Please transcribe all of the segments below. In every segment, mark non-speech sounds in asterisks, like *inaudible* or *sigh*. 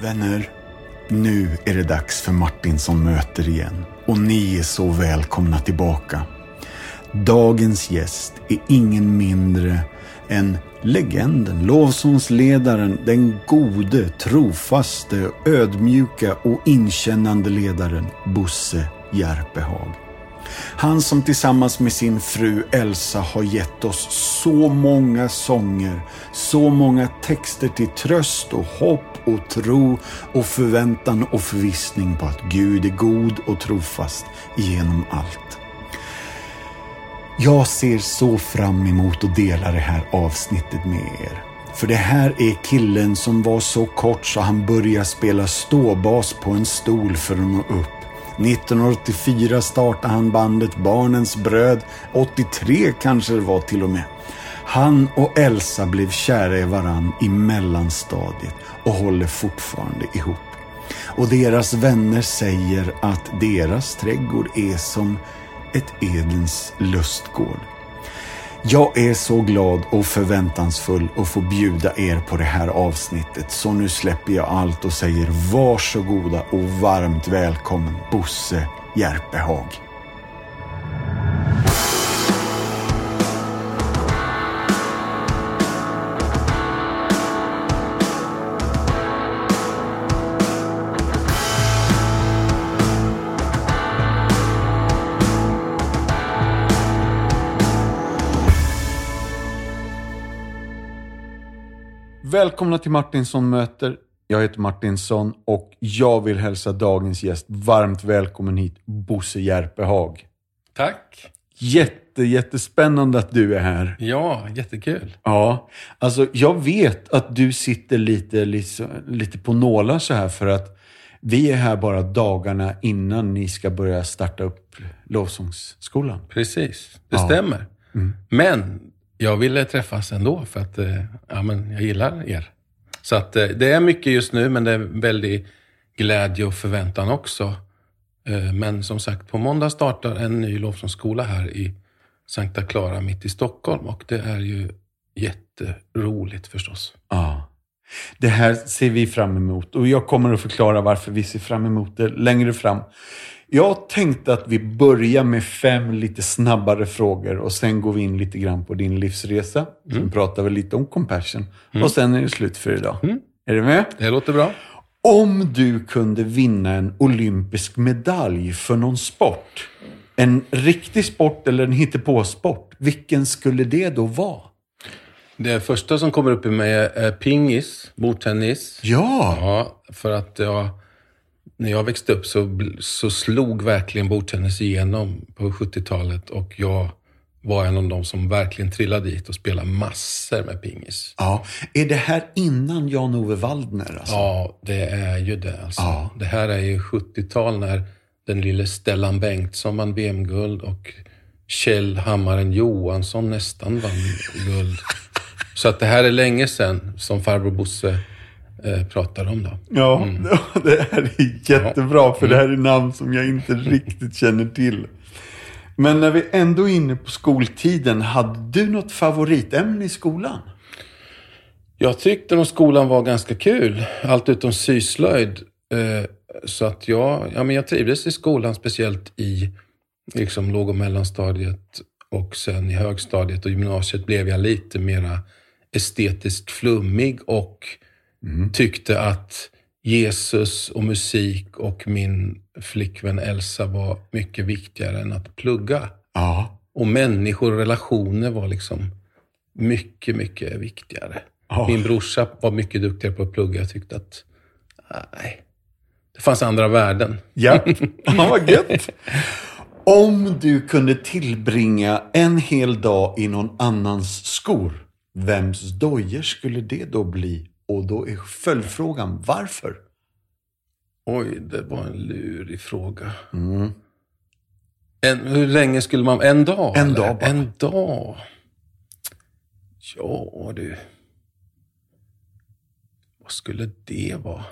Vänner, nu är det dags för Martinsson möter igen. Och ni är så välkomna tillbaka. Dagens gäst är ingen mindre än legenden, lovsångsledaren, den gode, trofaste, ödmjuka och inkännande ledaren Bosse Järpehag. Han som tillsammans med sin fru Elsa har gett oss så många sånger, så många texter till tröst och hopp och tro och förväntan och förvissning på att Gud är god och trofast genom allt. Jag ser så fram emot att dela det här avsnittet med er. För det här är killen som var så kort så han började spela ståbas på en stol för att nå upp. 1984 startade han bandet Barnens Bröd. 83 kanske det var till och med. Han och Elsa blev kära i varann i mellanstadiet och håller fortfarande ihop. Och deras vänner säger att deras trädgård är som ett Edens lustgård. Jag är så glad och förväntansfull att få bjuda er på det här avsnittet. Så nu släpper jag allt och säger varsågoda och varmt välkommen Bosse Järpehag. Välkomna till Martinsson möter. Jag heter Martinsson och jag vill hälsa dagens gäst varmt välkommen hit, Bosse Järpehag. Tack. Jätte, jättespännande att du är här. Ja, jättekul. Ja, alltså jag vet att du sitter lite, lite, lite på nålar så här för att vi är här bara dagarna innan ni ska börja starta upp lovsångsskolan. Precis, det ja. stämmer. Mm. Men jag ville träffas ändå för att eh, ja, men jag gillar er. Så att eh, det är mycket just nu, men det är väldigt glädje och förväntan också. Eh, men som sagt, på måndag startar en ny lovsångsskola här i Sankta Clara mitt i Stockholm och det är ju jätteroligt förstås. Ah. Det här ser vi fram emot och jag kommer att förklara varför vi ser fram emot det längre fram. Jag tänkte att vi börjar med fem lite snabbare frågor och sen går vi in lite grann på din livsresa. Mm. Sen pratar vi lite om compassion. Mm. Och sen är det slut för idag. Mm. Är du med? Det låter bra. Om du kunde vinna en olympisk medalj för någon sport, en riktig sport eller en hittepåsport, vilken skulle det då vara? Det första som kommer upp i mig är pingis, bordtennis. Ja! Ja, för att jag när jag växte upp så, så slog verkligen bordtennis igenom på 70-talet och jag var en av de som verkligen trillade dit och spelade massor med pingis. Ja. Är det här innan Jan-Ove Waldner? Alltså? Ja, det är ju det. Alltså. Ja. Det här är ju 70-tal när den lille Stellan Bengtsson vann VM-guld och Kjell Hammaren Johansson nästan vann guld. Så att det här är länge sedan som farbror Bosse eh, pratar om. Då. Ja, mm. *laughs* det här är jättebra för det här är namn som jag inte riktigt känner till. Men när vi ändå är inne på skoltiden, hade du något favoritämne i skolan? Jag tyckte nog skolan var ganska kul, allt utom syslöjd. Eh, så att jag, ja, men jag trivdes i skolan, speciellt i liksom, låg och mellanstadiet och sen i högstadiet och gymnasiet blev jag lite mera estetiskt flummig och mm. tyckte att Jesus och musik och min flickvän Elsa var mycket viktigare än att plugga. Ja. Och människor och relationer var liksom mycket, mycket viktigare. Ja. Min brorsa var mycket duktigare på att plugga. Jag tyckte att, nej, det fanns andra värden. Ja, *laughs* ja vad gött. Om du kunde tillbringa en hel dag i någon annans skor, vems dojor skulle det då bli och då är följdfrågan, varför? Oj, det var en lurig fråga. Mm. En, hur länge skulle man... En dag? En eller? dag bara. En dag? Ja, du. Vad skulle det vara?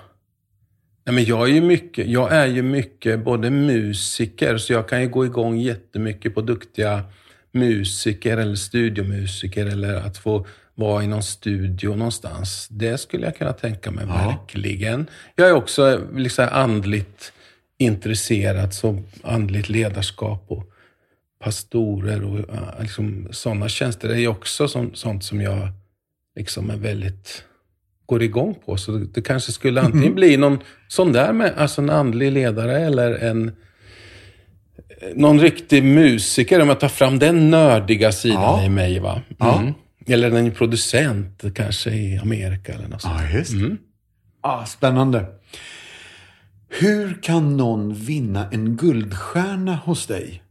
Nej, men jag är ju mycket, jag är ju mycket både musiker, så jag kan ju gå igång jättemycket på duktiga musiker eller studiomusiker eller att få vara i någon studio någonstans. Det skulle jag kunna tänka mig, Ja. verkligen. Jag är också liksom andligt intresserad, så andligt ledarskap och pastorer och liksom, sådana tjänster är ju också som, sånt som jag liksom är väldigt går igång på. Så det, det kanske skulle antingen bli någon sån där med, alltså en andlig ledare eller en någon riktig musiker, om jag tar fram den nördiga sidan Ja. i mig. va? Ja. Mm. Eller en producent, kanske i Amerika eller något sånt. Ja, just. Mm. Ah, spännande. Hur kan någon vinna en guldstjärna hos dig?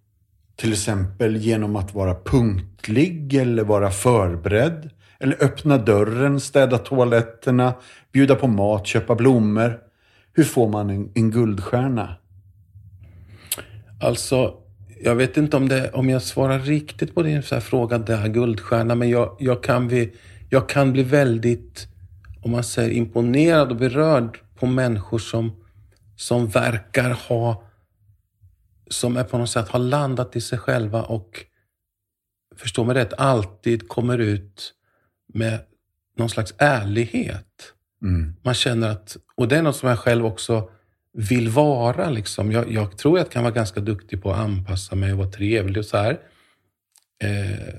Till exempel genom att vara punktlig eller vara förberedd. Eller öppna dörren, städa toaletterna, bjuda på mat, köpa blommor. Hur får man en, en guldstjärna? Alltså, jag vet inte om, det, om jag svarar riktigt på din så här fråga där, guldstjärna, men jag, jag, kan bli, jag kan bli väldigt, om man säger imponerad och berörd på människor som, som verkar ha, som är på något sätt har landat i sig själva och, förstå mig rätt, alltid kommer ut med någon slags ärlighet. Mm. Man känner att, och det är något som jag själv också vill vara. Liksom. Jag, jag tror jag kan vara ganska duktig på att anpassa mig och vara trevlig och så här. Eh,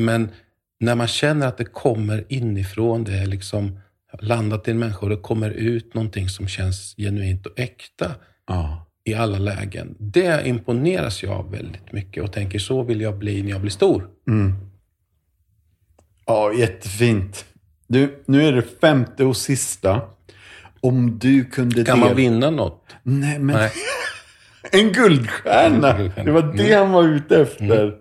men när man känner att det kommer inifrån, det är liksom landat i en människa och det kommer ut någonting som känns genuint och äkta Ja. i alla lägen. Det imponeras jag av väldigt mycket och tänker så vill jag bli när jag blir stor. Mm. Ja, jättefint. Du, nu är det femte och sista. Om du kunde Kan dela- man vinna något? Nej, men Nej. *laughs* en guldstjärna. Det var det han var ute efter.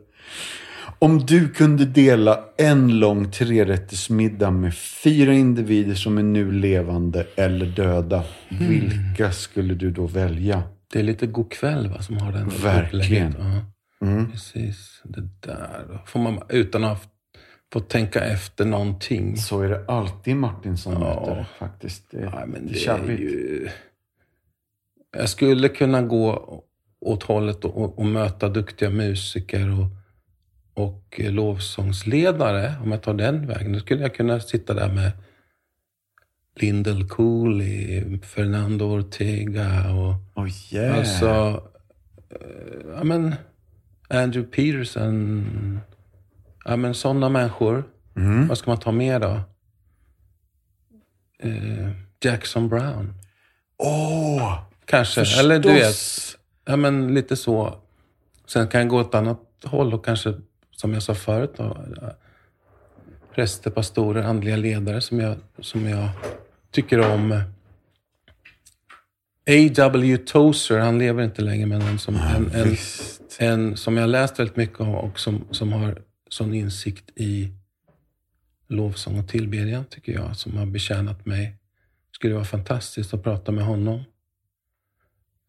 Om du kunde dela en lång trerättersmiddag med fyra individer som är nu levande eller döda. Vilka skulle du då välja? Det är lite god kväll va, som har den Verkligen. Ja. Mm. Precis, det där. Får man utan att ha fått tänka efter någonting. Så är det alltid Martin som Ja. möter faktiskt. Det, Nej, men det är ju... Jag skulle kunna gå åt hållet och, och, och möta duktiga musiker och, och eh, lovsångsledare. Om jag tar den vägen. Då skulle jag kunna sitta där med Lindell Cooley, Fernando Ortega och Oh, yeah. Alltså, eh, ja men Andrew Peterson. Ja men sådana människor. Mm. Vad ska man ta med då? Eh, Jackson Brown. Åh! Kanske. Förstås. Eller du vet, ja men lite så. Sen kan jag gå åt annat håll och kanske, som jag sa förut då, präster, pastorer, andliga ledare som jag, som jag tycker om. A.W. Tozer, han lever inte längre, men en som, en, en, Visst. en som jag läst väldigt mycket om och som, som har sån insikt i lovsång och tillbedjan, tycker jag, som har betjänat mig. skulle vara fantastiskt att prata med honom.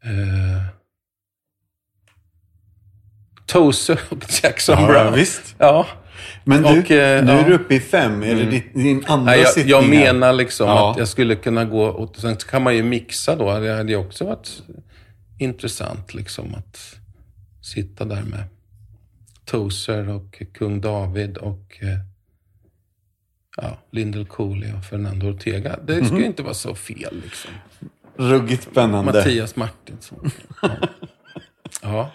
Eh, Tozer *laughs* och Jackson Ja, Brown. visst. Ja, Men du, Och, eh, nu ja. är du uppe i fem. Är det Mm. din, din andra Nej, jag, sittning jag menar liksom Ja. att jag skulle kunna gå och sen kan man ju mixa då. Det hade ju också varit intressant liksom att sitta där med Tozer och kung David och eh, ja, Lindell Cooley och Fernando Ortega. Det Mhm. skulle inte vara så fel liksom. Ruggigt spännande. Mattias Martinsson. Ja. ja.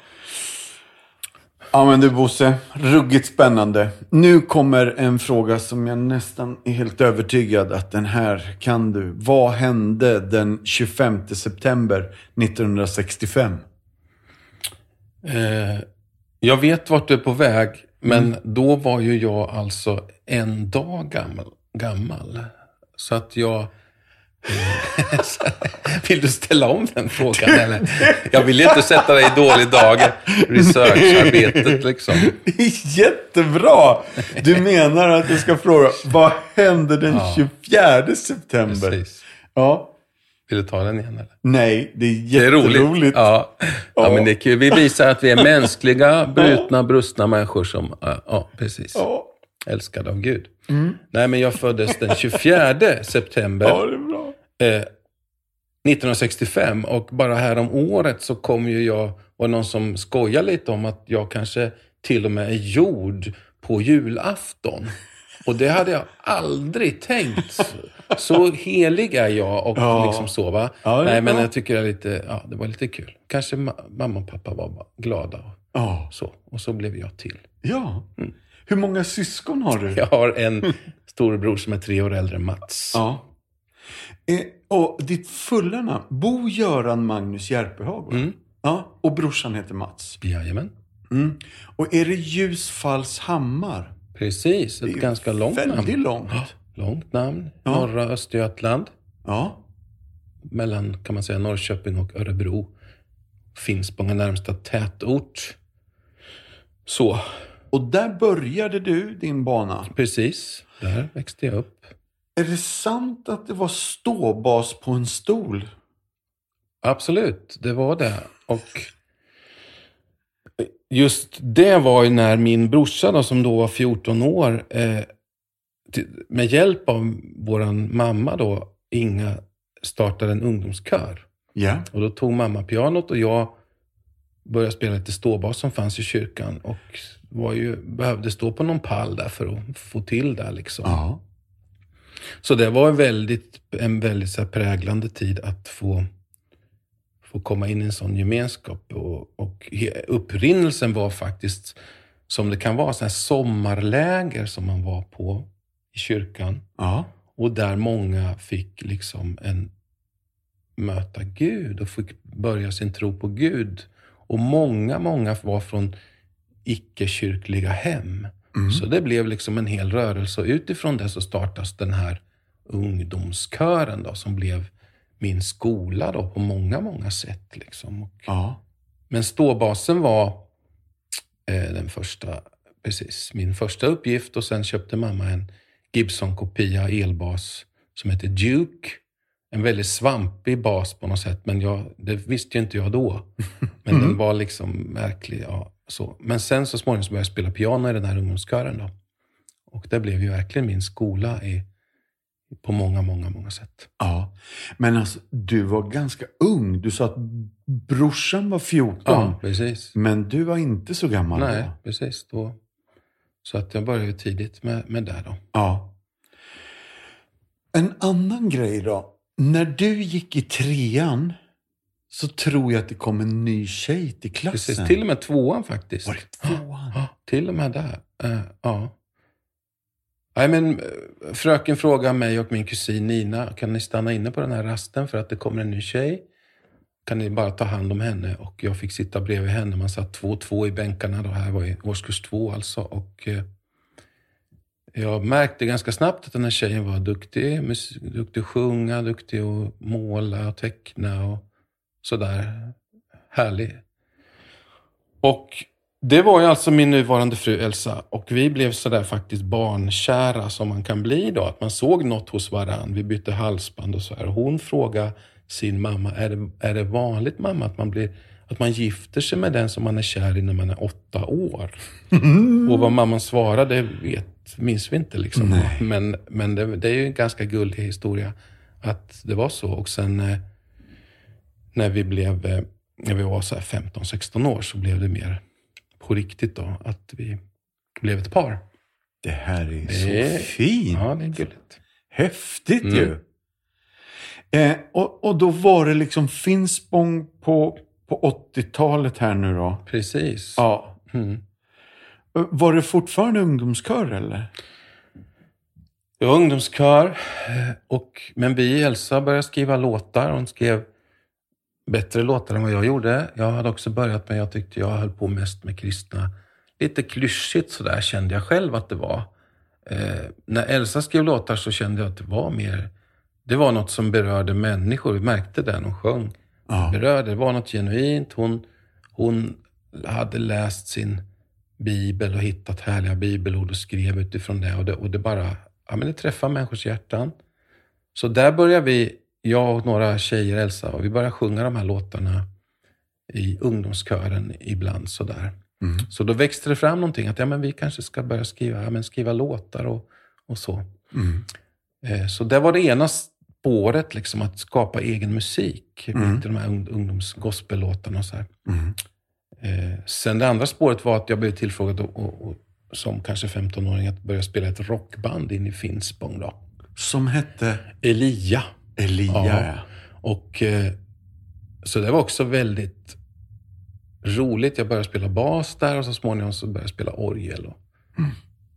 Ja men du Bosse, ruggigt spännande. Nu kommer en fråga som jag nästan är helt övertygad att den här kan du. Vad hände den 25 september 1965? Eh, jag vet vart du är på väg, men Mm. då var ju jag alltså en dag gammal. gammal. Så att jag... eh, *laughs* vill du ställa om den frågan eller? Jag vill inte sätta dig i dålig dager. Researcharbetet liksom. Det *laughs* är jättebra! Du menar att du ska fråga, vad hände den Ja. 24 september? Precis. Ja. Vill du ta den igen eller? Nej, det är Det är roligt. jätteroligt. Ja. Ja, Ja. men det är kul. Vi visar att vi är mänskliga, brutna, brustna människor som, ja, precis. Ja, Älskade av Gud. Nej, men jag föddes den 24 *laughs* september. ja det är bra. eh, 1965 och bara här om året så kom ju jag, och någon som skojar lite om att jag kanske till och med är gjord på julafton. Och det hade jag aldrig tänkt. Så helig är jag och Ja. liksom så va. Ja, Nej, men jag tycker det, är lite, ja, det var lite kul. Kanske ma- mamma och pappa var glada. Och Ja. så, och så blev jag till. ja. Hur många syskon har du? Jag har en storebror som är tre år äldre än Mats. Ja. Eh, och ditt fulla namn? Bo Göran Magnus Järpehag? Mm. Ja. Och brorsan heter Mats. Jajamän. Mm. Och är det Ljusfallshammar? Precis, ett ganska långt Väldigt namn. långt. Ja, långt namn. Ja. Norra Östergötland. Ja. Mellan, kan man säga, Norrköping och Örebro. Finspång är närmsta tätort. Så, Och där började du din bana. precis. Där växte jag upp. Är det sant att det var ståbas på en stol? Absolut, det var det. Och just det var ju när min brorsa då, som då var 14 år, eh, till- med hjälp av våran mamma då, Inga, startade en ungdomskör. Ja. Och då tog mamma pianot och jag började spela lite ståbas som fanns i kyrkan. Och var ju, behövde stå på någon pall där för att få till det liksom. Ja. Så det var en väldigt, en väldigt så här präglande tid att få, få komma in i en sån gemenskap. Och, och upprinnelsen var faktiskt, som det kan vara, så här sommarläger som man var på i kyrkan. Ja. Och där många fick liksom en möta Gud och fick börja sin tro på Gud. Och många, många var från icke-kyrkliga hem. Så det blev liksom en hel rörelse och utifrån det så startas den här ungdomskören då, som blev min skola då på många, många sätt. Liksom. Och, Ja. men ståbasen var eh, den första, precis, min första uppgift och sen köpte mamma en Gibson-kopia elbas som heter Duke. En väldigt svampig bas på något sätt, men jag, det visste ju inte jag då. *laughs* Men den var liksom märklig. Ja, så. Men sen så småningom så började jag spela piano i den här ungdomskören. Då. Och det blev ju verkligen min skola i, på många, många, många sätt. ja. Men alltså, du var ganska ung. Du sa att brorsan var 14. Ja, precis. Men du var inte så gammal Nej, då? precis. Då. Så att jag började tidigt med, med det då. Ja. En annan grej då. När du gick i trean så tror jag att det kom en ny tjej till klassen. Precis, till och med tvåan faktiskt. Var det tvåan? Ja, till och med där. Eh, ja. Nej, men eh, fröken frågar mig och min kusin Nina, kan ni stanna inne på den här rasten för att det kommer en ny tjej? Kan ni bara ta hand om henne? Och jag fick sitta bredvid henne. Man satt två och två i bänkarna. Då här var i årskurs två alltså. Och eh, jag märkte ganska snabbt att den här tjejen var duktig. Duktig att sjunga, duktig att måla och teckna och sådär. Härlig. Och det var ju alltså min nuvarande fru Elsa och vi blev sådär faktiskt barnkära som man kan bli då. Att man såg något hos varann. Vi bytte halsband och så här. Hon frågade sin mamma, är det, är det vanligt mamma att man, blir, att man gifter sig med den som man är kär i när man är åtta år? Och vad mamman svarade vet, minns vi inte liksom. Nej. Men, men det, det är ju en ganska gullig historia att det var så. Och sen eh, när vi blev, eh, när vi var så här 15-16 år så blev det mer på riktigt då. Att vi blev ett par. Det här är Det- så fint. Ja, det är gulligt. Häftigt Mm. ju. Eh, och, och då var det liksom Finspång på, på 80-talet här nu då. Precis. Ja. Mm. Eh, Var det fortfarande ungdomskör eller? Var ungdomskör, eh, och, men vi, Elsa, började skriva låtar. Hon skrev bättre låtar än vad jag gjorde. Jag hade också börjat med, jag tyckte jag höll på mest med kristna. Lite klyschigt sådär kände jag själv att det var. Eh, när Elsa skrev låtar så kände jag att det var mer, det var något som berörde människor. Vi märkte det när hon sjöng. Ja. berörde. Det var något genuint. Hon, hon hade läst sin bibel och hittat härliga bibelord och skrev utifrån det. Och det, och det bara ja, men det träffar människors hjärtan. Så där började vi, jag och några tjejer, Elsa, och vi började sjunga de här låtarna i ungdomskören ibland sådär. Mm. Så då växte det fram någonting att ja, men vi kanske ska börja skriva, ja, men skriva låtar och, och så. Mm. Eh, Så det var det ena spåret, liksom, att skapa egen musik. Mm. De här ung- ungdomsgospellåtarna och så här. Mm. Eh, sen det andra spåret var att jag blev tillfrågad och, och, och, som kanske 15-åring att börja spela ett rockband in i Finspång. Då. Som hette? Elia. Elia, ja. Och, eh, så det var också väldigt roligt. Jag började spela bas där och så småningom så började jag spela orgel. Och, mm.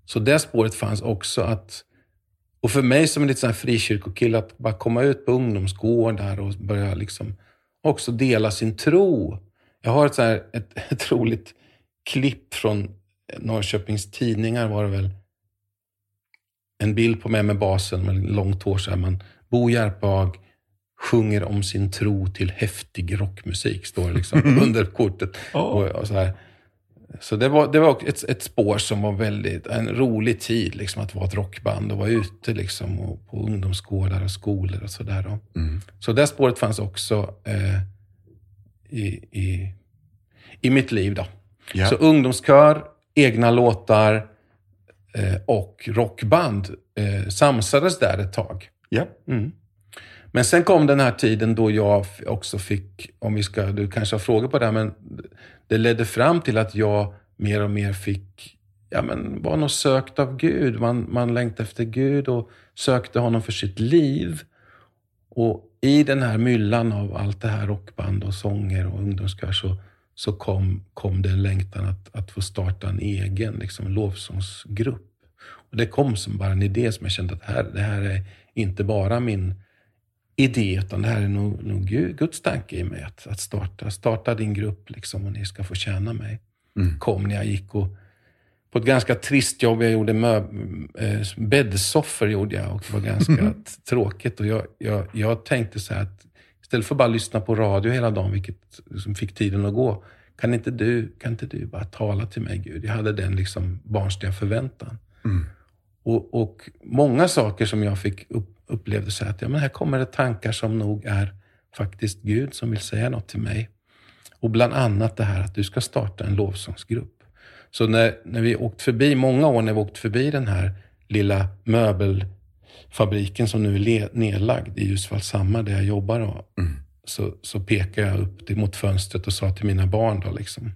Så det spåret fanns också. att och för mig som en lite sån frikyrkokille, att bara komma ut på ungdomsgårdar och börja liksom också dela sin tro. Jag har ett, så här, ett, *laughs* ett roligt klipp från Norrköpings Tidningar var det väl. En bild på mig med basen med långt hår. Så här, man, Bo Järpehag sjunger om sin tro till häftig rockmusik, står det liksom under kortet. Oh. Och, och, så här. Så det var, det var ett, ett spår som var väldigt, en rolig tid liksom, att vara ett rockband och vara ute liksom, och på ungdomsgårdar och skolor och sådär. Mm. Så det spåret fanns också eh, i, i, i mitt liv. Då. Yeah. Så ungdomskör, egna låtar eh, och rockband eh, samsades där ett tag. Ja. Mm. Men sen kom den här tiden då jag också fick, om vi ska, du kanske har frågor på det här, men det ledde fram till att jag mer och mer fick, ja men var nog sökt av Gud. Man, man längtade efter Gud och sökte honom för sitt liv. Och i den här myllan av allt det här, rockband och sånger och ungdomskör, så, så kom, kom det en längtan att, att få starta en egen liksom, lovsångsgrupp. Och det kom som bara en idé som jag kände att här, det här är inte bara min idé, utan det här är nog, nog Guds tanke i mig. Att, att starta, starta din grupp liksom och ni ska få tjäna mig. Mm. Kom när jag gick och på ett ganska trist jobb. Jag gjorde möb, eh, bäddsoffor gjorde jag och det var ganska mm. tråkigt. Och jag, jag, jag tänkte så här att istället för att bara lyssna på radio hela dagen, vilket som fick tiden att gå. Kan inte, du, kan inte du bara tala till mig Gud? Jag hade den liksom barnsliga förväntan. Mm. Och, och, många saker som jag fick upp, upplevde så att ja, men här kommer det tankar som nog är faktiskt Gud som vill säga något till mig. Och bland annat det här att du ska starta en lovsångsgrupp. Så när, när vi åkt förbi, många år när vi åkt förbi den här lilla möbelfabriken som nu är nedlagd i Ljusfallshammar där jag jobbar, då, mm. så, så pekade jag upp det mot fönstret och sa till mina barn då liksom,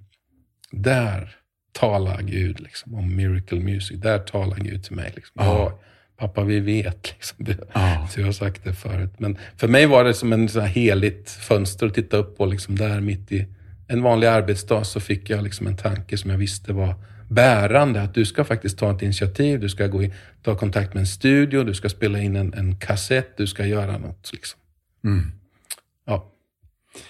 där talar Gud liksom, om miracle music. Där talar Gud till mig. Liksom. Ja, pappa, vi vet. Liksom. Det, ja. Så jag har sagt det förut. Men för mig var det som en sån heligt fönster att titta upp på. Liksom, där mitt i en vanlig arbetsdag så fick jag liksom en tanke som jag visste var bärande. Att du ska faktiskt ta ett initiativ. Du ska gå i, ta kontakt med en studio. Du ska spela in en, en kassett. Du ska göra något. Liksom. Mm.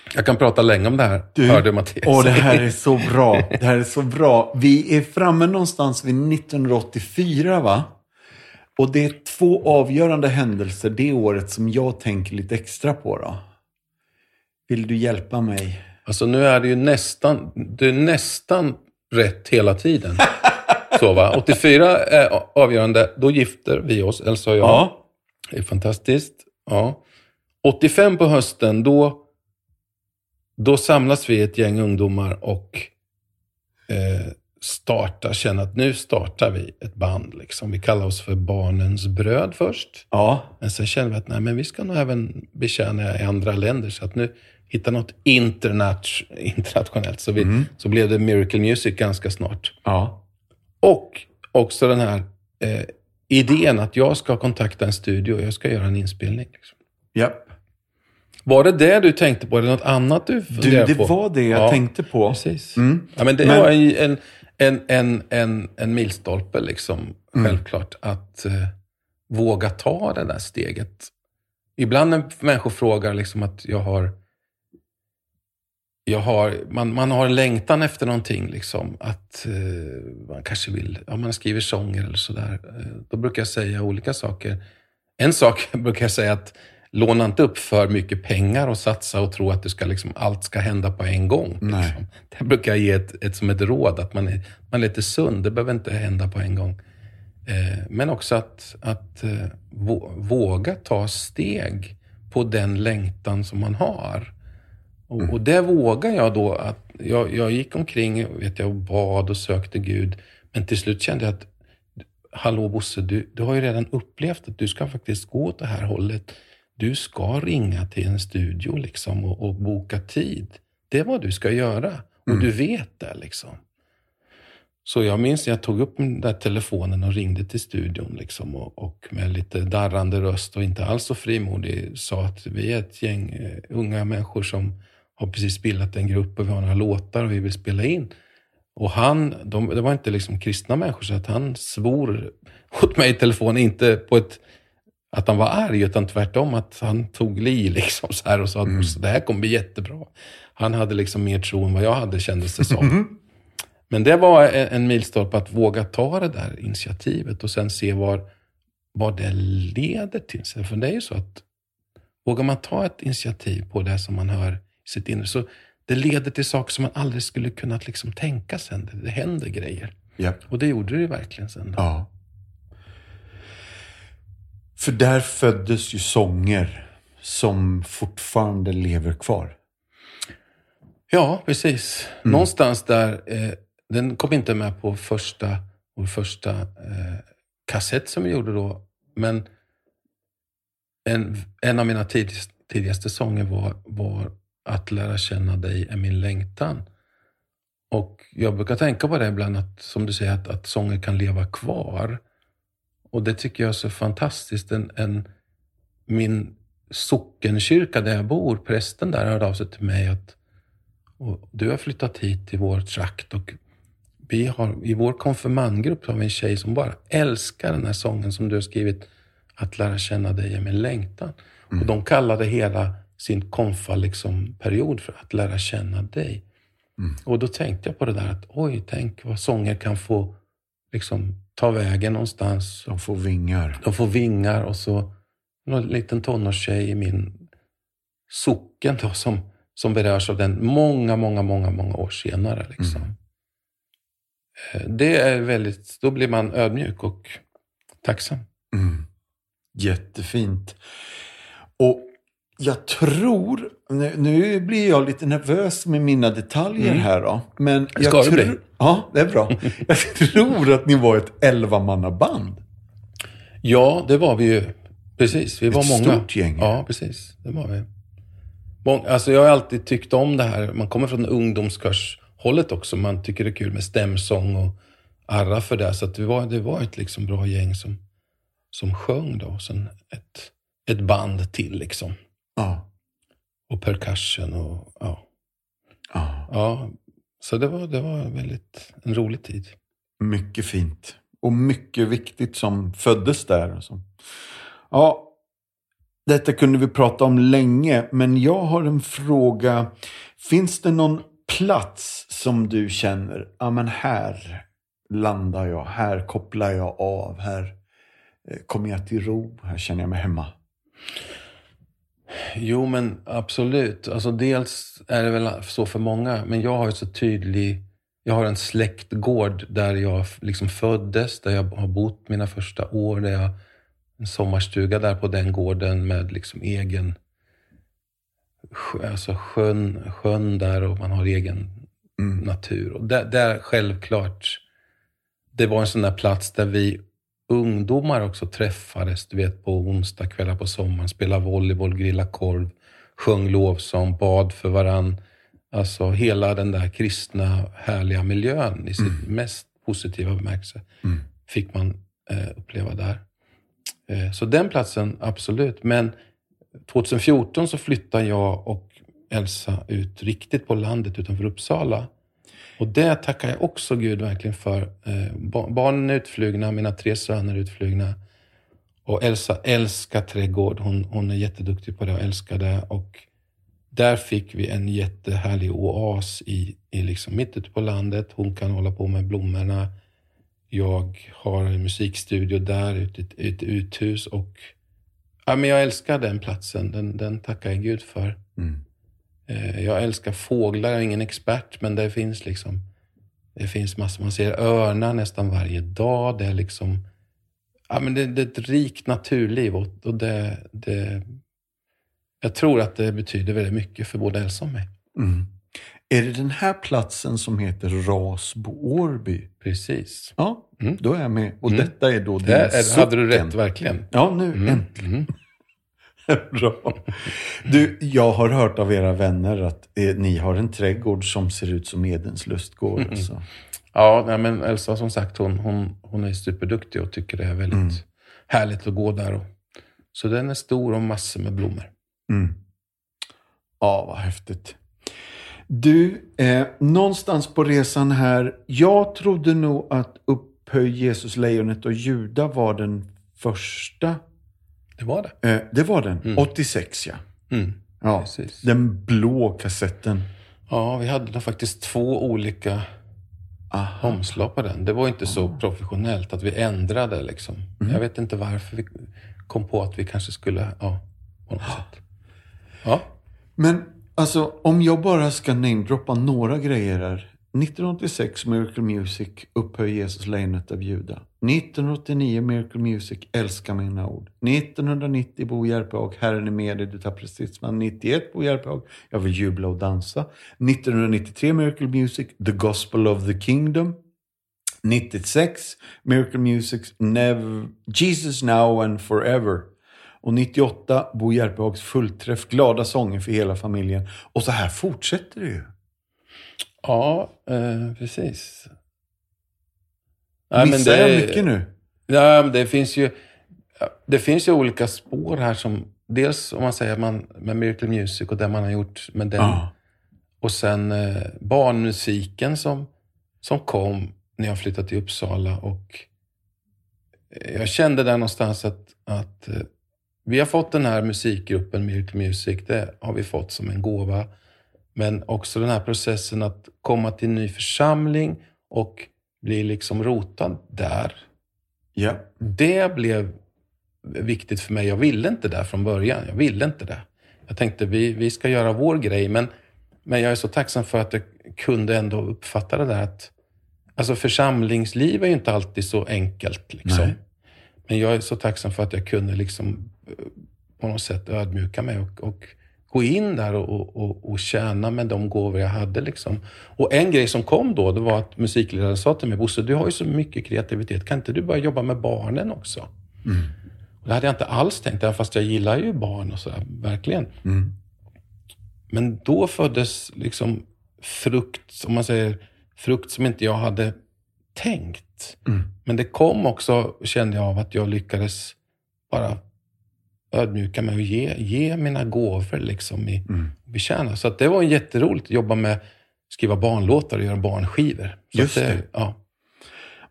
Ja. Jag kan prata länge om det här, du, hörde Mattias. Åh, det här är så bra. Det här är så bra. Vi är framme någonstans vid 1984, va? Och det är två avgörande händelser det året som jag tänker lite extra på. Då. Vill du hjälpa mig? Alltså nu är det ju nästan, det är nästan rätt hela tiden. *laughs* Så va? 84 är avgörande, då gifter vi oss, Elsa och jag. Ja. Det är fantastiskt. Ja. 85 på hösten, då då samlas vi ett gäng ungdomar och eh, startar, känner att nu startar vi ett band. Liksom. Vi kallar oss för Barnens bröd först. Ja. Men sen känner vi att nej, men vi ska nog även betjäna i andra länder. Så att nu hitta något internat internationellt. Så, vi, mm. så blev det Miracle Music ganska snart. Ja. Och också den här eh, idén att jag ska kontakta en studio och jag ska göra en inspelning. Liksom. Ja. Var det det du tänkte på eller något annat du funderade på? Det var det jag ja, tänkte på. Precis. Mm. Ja, men det men... var en, en, en, en, en milstolpe, liksom, mm. självklart. Att eh, våga ta det där steget. Ibland när människor frågar liksom att jag har jag har, man, man har en längtan efter någonting. Liksom, att eh, man kanske vill, ja, man skriver sånger eller sådär. Eh, då brukar jag säga olika saker. En sak *laughs* brukar jag säga att låna inte upp för mycket pengar och satsa och tro att det ska, liksom, allt ska hända på en gång. Liksom. Det brukar jag ge ett, ett, som ett råd, att man är, man är lite sund. Det behöver inte hända på en gång. Eh, men också att, att eh, våga ta steg på den längtan som man har. Och, mm. och det vågar jag då. att Jag, jag gick omkring vet jag, och bad och sökte Gud. Men till slut kände jag att Hallå Bosse, du, du har ju redan upplevt att du ska faktiskt gå åt det här hållet du ska ringa till en studio liksom och, och boka tid. Det är vad du ska göra. Och du vet det liksom. Så jag minns när jag tog upp den där telefonen och ringde till studion liksom och, och med lite darrande röst och inte alls så frimodig sa att vi är ett gäng eh, unga människor som har precis bildat en grupp och vi har några låtar och vi vill spela in. Och han, de, det var inte liksom kristna människor, så att han svor *laughs* åt mig i telefon, inte på ett att han var arg, utan tvärtom att han tog li *laughs* liksom så här och sa att Mm. det här kommer bli jättebra. Han hade liksom mer tro än vad jag hade, kändes det som. Mm. Men det var en, milstolpe att våga ta det där initiativet och sen se var, vad det leder till. För det är ju så att vågar man ta ett initiativ på det som man hör i sitt inre, så det leder till saker som man aldrig skulle kunnat liksom tänka sen. Det, händer grejer. Ja. Och det gjorde det ju verkligen sen. Då. ja. För där föddes ju sånger som fortfarande lever kvar. Ja, precis. Någonstans där, eh, den kom inte med på första, vår första eh, kassett som vi gjorde då, men en, en av mina tidigast, tidigaste sånger var, var Att lära känna dig är min längtan. Och jag brukar tänka på det ibland, att, som du säger, att, att sånger kan leva kvar. Och det tycker jag är så fantastiskt. En, en, min sockenkyrka där jag bor, prästen där hörde av sig till mig att du har flyttat hit till vår trakt och vi har, i vår konfirmandgrupp har vi en tjej som bara älskar den här sången som du har skrivit, Att lära känna dig är min längtan. Och de kallade hela sin konfa liksom period för att lära känna dig. Och då tänkte jag på det där att oj, tänk vad sånger kan få liksom ta vägen någonstans. De får vingar. De får vingar och så någon liten tonårstjej i min socken då, som, som berörs av den många, många, många, många år senare. Liksom. Eh, Det är väldigt, då blir man ödmjuk och tacksam. Mm. Jättefint. Och jag tror, nu, nu blir jag lite nervös med mina detaljer här då. Men jag Ska du tro- bli? Ja, det är bra. *laughs* Jag tror att ni var ett elvamannaband. Ja, det var vi ju. Precis, vi var Ett många. stort gäng. Ja, precis. Det var vi. Alltså jag har alltid tyckt om det här. Man kommer från ungdomskörshållet också. Man tycker det är kul med stämsång och arra för det. Så det, var, det var ett liksom bra gäng som, som sjöng då. Och sen ett, ett band till liksom. Ja. Och percussion och ja. ja. ja. Så det var, det var väldigt en rolig tid. Mycket fint. Och mycket viktigt som föddes där. och så. Ja, detta kunde vi prata om länge, men jag har en fråga. Finns det någon plats som du känner, ja men här landar jag, här kopplar jag av, här eh, kommer jag till ro, här känner jag mig hemma. Jo, men absolut. Alltså, dels är det väl så för många, men jag har ju så tydlig... Jag har en släktgård där jag liksom föddes, där jag har bott mina första år. Där jag, en sommarstuga där på den gården med liksom egen... Alltså sjön, sjön där och man har egen natur. Och där, där självklart, det var en sån där plats där vi ungdomar också träffades, du vet på onsdagskvällar på sommaren, spelade volleyboll, grillade korv, sjöng lovsång, bad för varann. Alltså hela den där kristna härliga miljön i sitt mest positiva bemärkelse fick man eh, uppleva där. Eh, så den platsen, absolut. Men 2014 så flyttade jag och Elsa ut riktigt på landet utanför Uppsala. Och det tackar jag också Gud verkligen för. Eh, barnen är utflugna, mina tre söner är utflugna. Och Elsa älskar trädgård. Hon, hon är jätteduktig på det och älskar det. Och där fick vi en jättehärlig oas i, i liksom mitt ute på landet. Hon kan hålla på med blommorna. Jag har en musikstudio där, ute i ett, ett uthus. Och, ja, men jag älskar den platsen. Den, den tackar jag Gud för. Mm. Eh, Jag älskar fåglar, jag är ingen expert, men det finns liksom det finns massor. Man ser örnar nästan varje dag. Det är liksom ja, men det, det är ett rikt naturliv och, och det, det, jag tror att det betyder väldigt mycket för både Elsa och mig. Mm. Är det den här platsen som heter Rasbo Årby? Precis. Ja, Mm. då är jag med. Och detta är då din Där är, hade du socken. rätt, verkligen. Ja, nu Mm. äntligen. Mm. *laughs* Bra. Du, jag har hört av era vänner att eh, ni har en trädgård som ser ut som Edens lustgård. Mm. Alltså. Ja, nej, men Elsa som sagt, hon, hon, hon är superduktig och tycker det är väldigt härligt att gå där. Och, så den är stor och massor med blommor. Mm. Ja, vad häftigt. Du, eh, någonstans på resan här. Jag trodde nog att Upphöj Jesus, lejonet och Juda var den första. Det var det. Eh, det var den. 86 ja. Mm. ja. Precis. Den blå kassetten. Ja, vi hade faktiskt två olika Aha. omslag på den. Det var inte så professionellt att vi ändrade liksom. Mm. Jag vet inte varför vi kom på att vi kanske skulle, ja, på något sätt. Ja, Men alltså, om jag bara ska namedroppa några grejer här. 1986 Miracle Music, Upphöj Jesus, lejonet av Juda. 1989 Miracle Music, Älska mina ord. 1990 Bo Järpehag, Herren är med dig, du tappar stridsman. 91 Bo Järpehag, Jag vill jubla och dansa. 1993 Miracle Music, The Gospel of the Kingdom. 96 Miracle Music, Jesus Now and Forever. Och 98 Bo Järpehags fullträff, Glada sånger för hela familjen. Och så här fortsätter det ju. ja eh, precis. Missar jag mycket nu? Ja, det finns ju det finns ju olika spår här som dels om man säger man med Miracle Music och det man har gjort med den. Ja. Och sen eh, barnmusiken som, som kom när jag flyttade till Uppsala. Och eh, jag kände där någonstans att, att eh, vi har fått den här musikgruppen Miracle Music. Det har vi fått som en gåva. Men också den här processen att komma till en ny församling och bli liksom rotad där. Ja. Det blev viktigt för mig. Jag ville inte det från början. Jag ville inte det. Jag tänkte vi, vi ska göra vår grej. Men, men jag är så tacksam för att jag kunde ändå uppfatta det där att alltså församlingsliv är ju inte alltid så enkelt. Liksom. Nej. Men jag är så tacksam för att jag kunde liksom eh, på något sätt ödmjuka mig och, och gå in där och, och, och tjäna med de gåvor jag hade. Liksom. Och en grej som kom då, det var att musikledaren sa till mig, Bosse, du har ju så mycket kreativitet, kan inte du börja jobba med barnen också? Och det hade jag inte alls tänkt, även fast jag gillar ju barn och sådär, verkligen. Mm. Men då föddes liksom frukt, om man säger frukt som inte jag hade tänkt. Mm. Men det kom också, kände jag, av att jag lyckades bara ödmjuka mig och ge, ge mina gåvor liksom i Mm. betjäna. Så att det var jätteroligt att jobba med skriva barnlåtar och göra barnskivor. Så Just att det. Ja.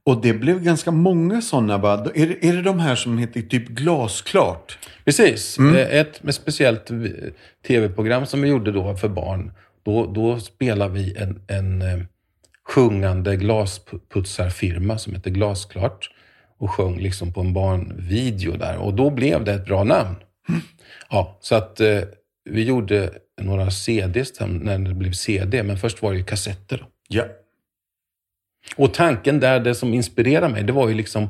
Och det blev ganska många sådana. Va? Är, det- är det de här som heter typ Glasklart? Precis. Mm. Eh, Ett med speciellt tv-program som vi gjorde då för barn. Då, då spelade vi en, en eh, sjungande glasputsarfirma som heter Glasklart. Och sjöng liksom på en barnvideo där. Och då blev det ett bra namn. Ja, så att eh, vi gjorde några CDs när det blev CD. Men först var det ju kassetter. Ja. Och tanken där, det som inspirerade mig, det var ju liksom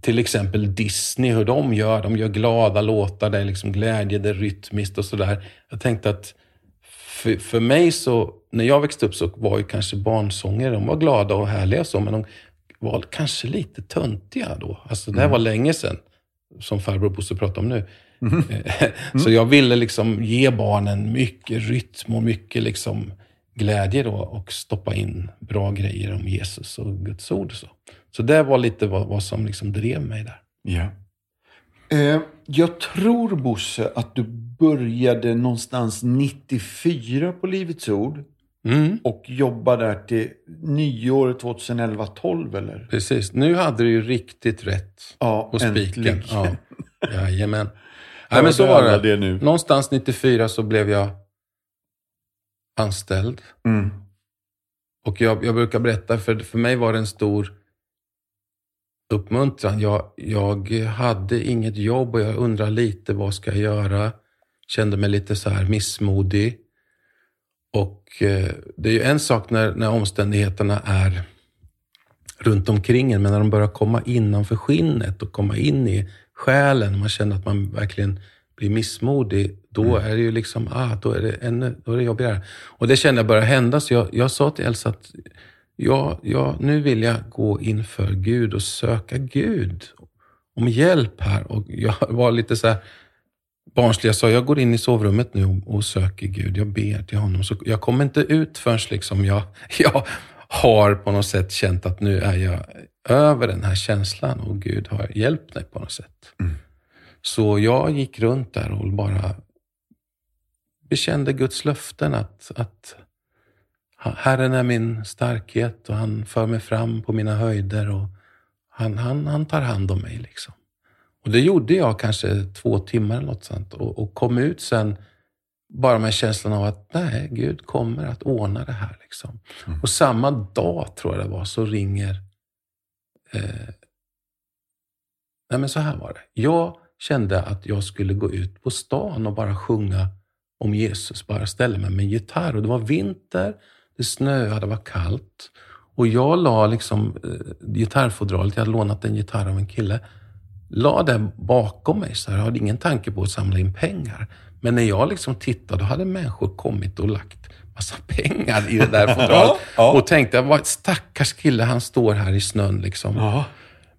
till exempel Disney, hur de gör. De gör glada låtar, det är liksom glädje, det är rytmiskt och sådär. Jag tänkte att för, för mig så, när jag växte upp så var ju kanske barnsånger, de var glada och härliga och så, men de var kanske lite töntiga då. Alltså det här var länge sedan, som farbror Bosse pratar om nu. *laughs* Så jag ville liksom ge barnen mycket rytm och mycket liksom glädje då och stoppa in bra grejer om Jesus och Guds ord. Och så. så det var lite vad, vad som liksom drev mig där. ja. Eh, jag tror, Bosse, att du började någonstans 94 på Livets Ord. Mm, Och jobbade där till nyåret 2011-12 eller? precis. Nu hade du ju riktigt rätt Ja, på spiken. äntligen. Ja. Jajamän. Ja, *laughs* Nej, men så var det. det nu. Någonstans 94 så blev jag anställd. Mm. Och jag, jag brukar berätta, för, för mig var det en stor uppmuntran. Jag, jag hade inget jobb och jag undrade lite, vad ska jag göra? Kände mig lite så här missmodig. Eh, det är ju en sak när, när omständigheterna är runt omkring en, men när de börjar komma innanför skinnet och komma in i själen, och man känner att man verkligen blir missmodig, då är det ju liksom, ah, då är det, ännu, då är det jobbigare. Och det kände jag började hända, så jag, jag sa till Elsa att ja, ja, nu vill jag gå inför Gud och söka Gud. om hjälp här. Och jag *laughs* var lite så här barnslig. Jag sa, jag går in i sovrummet nu och, och söker Gud. Jag ber till honom. Så jag kommer inte ut förrän liksom jag, *laughs* jag har på något sätt känt att nu är jag över den här känslan och Gud har hjälpt mig på något sätt. Mm. Så jag gick runt där och bara bekände Guds löften att, att Herren är min starkhet och han för mig fram på mina höjder och han, han, han tar hand om mig. liksom. Och det gjorde jag kanske två timmar eller något sånt och, och kom ut sen bara med känslan av att nej, Gud kommer att ordna det här. Liksom. Mm. Och samma dag, tror jag det var, så ringer... Eh, nej men så här var det. Jag kände att jag skulle gå ut på stan och bara sjunga om Jesus. Bara ställa mig med en gitarr. Och det var vinter, det snöade, det var kallt. Och jag la liksom eh, gitarrfodralet, jag hade lånat en gitarr av en kille, la det bakom mig. Så jag hade ingen tanke på att samla in pengar. Men när jag liksom tittade, då hade människor kommit och lagt massa *laughs* pengar i det där fodralet. ja, Och tänkte, vad stackars kille, han står här i snön. Liksom. Ja.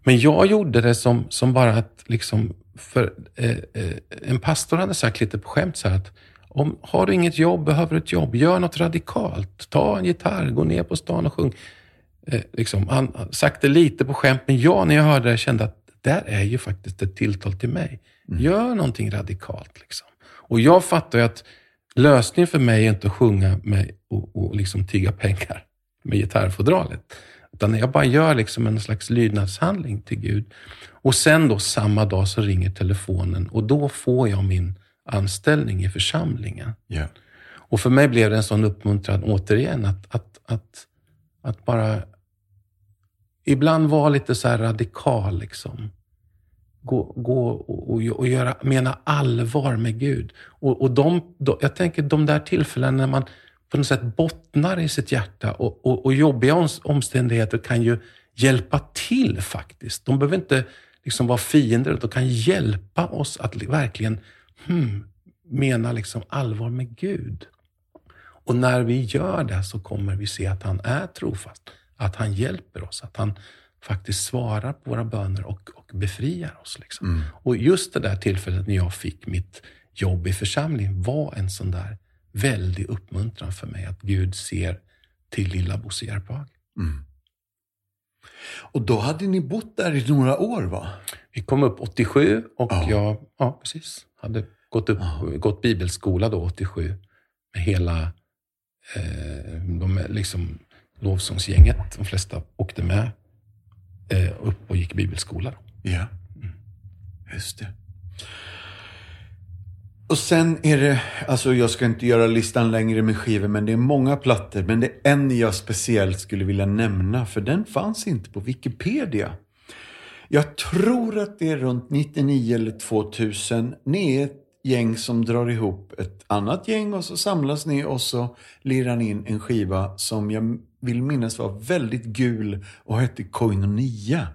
Men jag gjorde det som, som bara att, liksom, för eh, eh, en pastor hade sagt lite på skämt så här att om, har du inget jobb, behöver du ett jobb, gör något radikalt. Ta en gitarr, gå ner på stan och sjung. Eh, liksom, han, han sagt det lite på skämt, men jag när jag hörde det kände att där är ju faktiskt ett tilltal till mig. Mm. Gör någonting radikalt. Liksom. Och jag fattar ju att lösningen för mig är inte att sjunga med och, och liksom tigga pengar med gitarrfodralet. Utan jag bara gör liksom en slags lydnadshandling till Gud. Och sen då samma dag så ringer telefonen och då får jag min anställning i församlingen. Yeah. Och för mig blev det en sån uppmuntran återigen att, att, att, att bara ibland vara lite så radikal. Liksom gå, gå och, och, göra, mena allvar med Gud. Och, och de, de, jag tänker de där tillfällena när man på något sätt bottnar i sitt hjärta och, och, och jobbiga omständigheter kan ju hjälpa till faktiskt. De behöver inte liksom vara fiender, de kan hjälpa oss att verkligen hmm, mena liksom allvar med Gud. Och när vi gör det så kommer vi se att han är trofast, att han hjälper oss, att han faktiskt svarar på våra böner och, och befriar oss. Liksom. Mm. Och just det där tillfället när jag fick mitt jobb i församlingen var en sån där väldig uppmuntran för mig att Gud ser till lilla Bosse Järpehag. Mm. Och då hade ni bott där i några år va? Vi kom upp 87 och ja. jag ja, precis, hade gått, upp, ja. gått bibelskola då 87 med hela eh, de, liksom, lovsångsgänget. De flesta åkte med eh, upp och gick bibelskola. då. Ja, mm. just det. Och sen är det, alltså jag ska inte göra listan längre med skivor, men det är många plattor. Men det är en jag speciellt skulle vilja nämna, för den fanns inte på Wikipedia. Jag tror att det är runt 99 eller 2000. Ni är ett gäng som drar ihop ett annat gäng och så samlas ni och så lirar ni in en skiva som jag vill minnas var väldigt gul och hette Koinonia.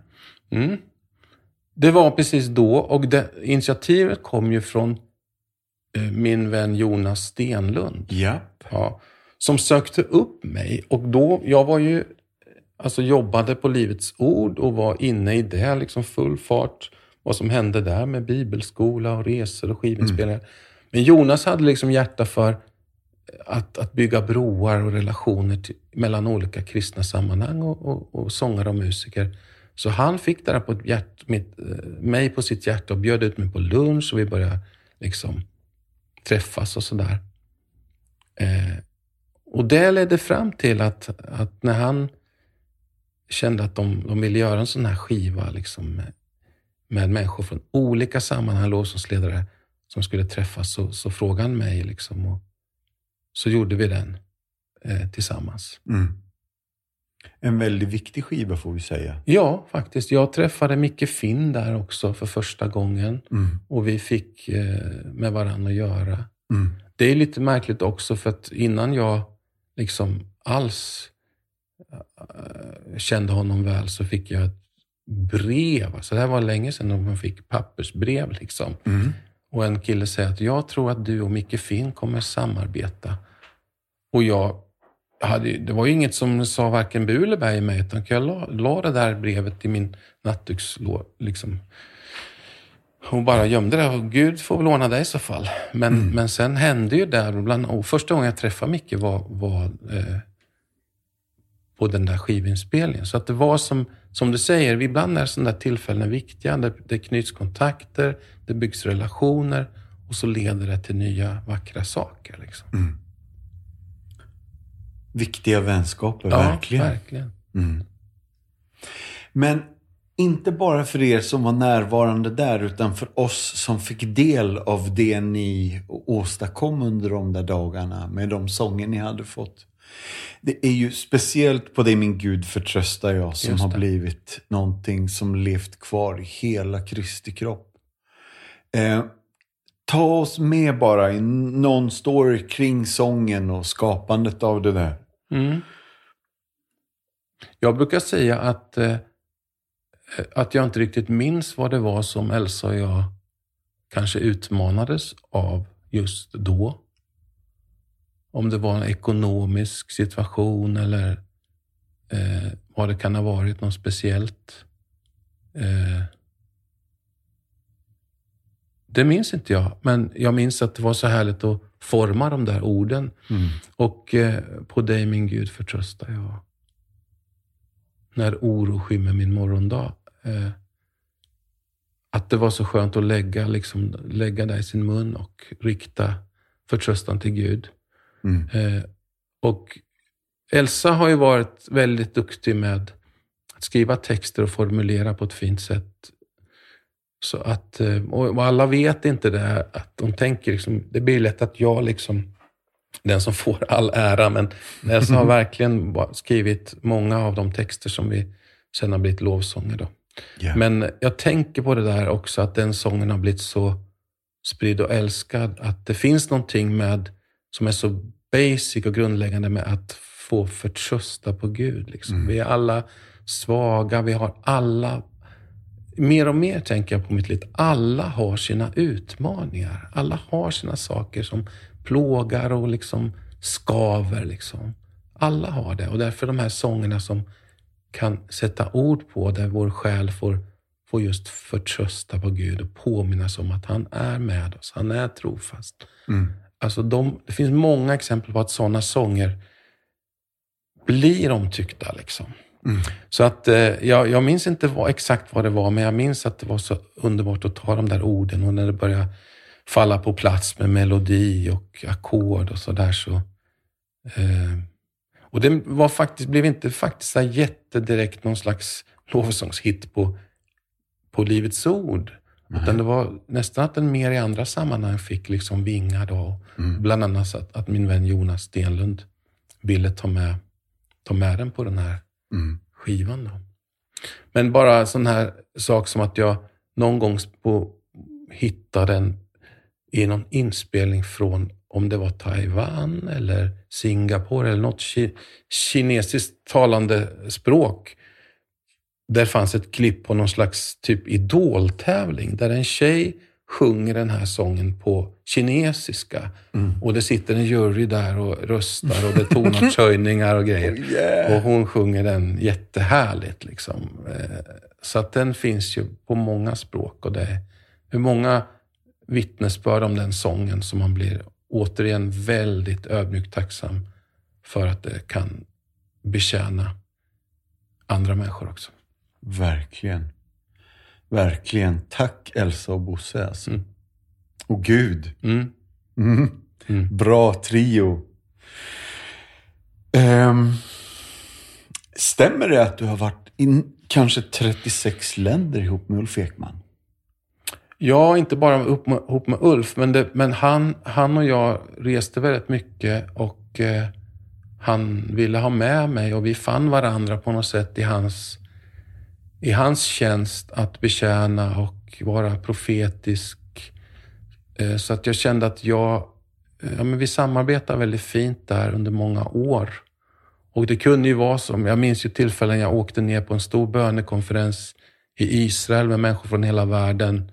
Mm. Det var precis då och det, initiativet kom ju från eh, min vän Jonas Stenlund. Japp. Ja, som sökte upp mig och då, jag var ju, alltså jobbade på Livets Ord och var inne i det, liksom full fart. Vad som hände där med bibelskola och resor och skivinspelningar. Mm. Men Jonas hade liksom hjärta för att, att bygga broar och relationer till, mellan olika kristna sammanhang och, och, och sångare och musiker. Så han fick det där på hjärt, mitt, eh, mig på sitt hjärta och bjöd ut mig på lunch och vi började liksom träffas och sådär. Eh, och det ledde fram till att, att när han kände att de, de ville göra en sån här skiva liksom med, med människor från olika sammanhang, lovsångsledare som skulle träffas, så, så frågade han mig liksom och, så gjorde vi den eh, tillsammans. Mm. En väldigt viktig skiva får vi säga. Ja, faktiskt. Jag träffade Micke Finn där också för första gången mm. och vi fick eh, med varandra att göra. Mm. Det är lite märkligt också för att innan jag liksom alls äh, kände honom väl så fick jag ett brev. Alltså det här var länge sedan man fick pappersbrev. Liksom. Mm. Och en kille säger att jag tror att du och Micke Finn kommer samarbeta. Och jag hade, det var ju inget som sa varken bu eller bä i mig, utan jag la, la det där brevet i min nattdukslåda. Liksom. Och bara gömde det. Och Gud får väl ordna det i så fall. Men, mm. men sen hände ju det. Bland, och första gången jag träffade Micke var, var eh, på den där skivinspelningen. Så att det var som, som du säger, ibland är sådana där tillfällen viktiga. Det, det knyts kontakter, det byggs relationer och så leder det till nya vackra saker. Liksom. Mm. Viktiga vänskaper, ja, verkligen. verkligen. Mm. Men inte bara för er som var närvarande där, utan för oss som fick del av det ni åstadkom under de där dagarna med de sånger ni hade fått. Det är ju speciellt på det min Gud förtröstar jag som har blivit någonting som levt kvar i hela Kristi kropp. Eh, ta oss med bara i någon story kring sången och skapandet av det där. Mm. Jag brukar säga att, eh, att jag inte riktigt minns vad det var som Elsa och jag kanske utmanades av just då. Om det var en ekonomisk situation eller eh, vad det kan ha varit, något speciellt. Eh, det minns inte jag, men jag minns att det var så härligt att forma de där orden. Mm. Och eh, på dig min Gud förtröstar jag. När oro skymmer min morgondag. Eh, att det var så skönt att lägga, liksom, lägga det i sin mun och rikta förtröstan till Gud. Mm. Eh, och Elsa har ju varit väldigt duktig med att skriva texter och formulera på ett fint sätt. Så att, eh, och alla vet inte det, att de tänker liksom, det blir lätt att jag liksom, den som får all ära, men Elsa har *laughs* verkligen skrivit många av de texter som vi sen har blivit lovsånger. Då. Yeah. Men jag tänker på det där också, att den sången har blivit så spridd och älskad, att det finns någonting med som är så basic och grundläggande med att få förtrösta på Gud. Liksom. Mm. Vi är alla svaga, vi har alla mer och mer tänker jag på mitt liv. Alla har sina utmaningar. Alla har sina saker som plågar och liksom skaver. Liksom. Alla har det och därför de här sångerna som kan sätta ord på där vår själ får, får just förtrösta på Gud och påminnas om att han är med oss. Han är trofast. Mm. Alltså de, det finns många exempel på att sådana sånger blir omtyckta. Liksom. Mm. Så att eh, jag, jag minns inte vad, exakt vad det var, men jag minns att det var så underbart att ta de där orden och när det började falla på plats med melodi och ackord och sådär så... Eh, och det var faktiskt, blev inte faktiskt så jättedirekt någon slags lovsångshit på, på Livets Ord. Mm. Utan det var nästan att den mer i andra sammanhang fick liksom vingar. Då. Mm. Bland annat att, att, min vän Jonas Stenlund ville ta med, ta med den på den här mm. skivan. Då. Men bara en sån här sak som att jag någon gång på, hittade den i någon inspelning från, om det var Taiwan eller Singapore eller något ki kinesiskt talande språk där fanns ett klipp på någon slags typ idoltävling där en tjej sjunger den här sången på kinesiska. Mm. Och det sitter en jury där och röstar och det är tonartshöjningar och grejer. *laughs* Oh yeah. Och hon sjunger den jättehärligt. Liksom. Eh, så att den finns ju på många språk. Och det är hur många vittnesbörd om den sången som man blir återigen väldigt ödmjukt tacksam för att det kan betjäna andra människor också. Verkligen. Verkligen. Tack Elsa och Bosse alltså. Mm. Och Gud. Mm. Mm. mm. Bra trio. Um, stämmer det att du har varit i kanske 36 länder ihop med Ulf Ekman? Ja, inte bara ihop med, ihop med Ulf, men, det, men han, han och jag reste väldigt mycket och eh, han ville ha med mig och vi fann varandra på något sätt i hans i hans tjänst att betjäna och vara profetisk. Eh, så att jag kände att jag, eh, ja, men vi samarbetade väldigt fint där under många år. Och det kunde ju vara som, jag minns ju tillfällen jag åkte ner på en stor bönekonferens i Israel med människor från hela världen.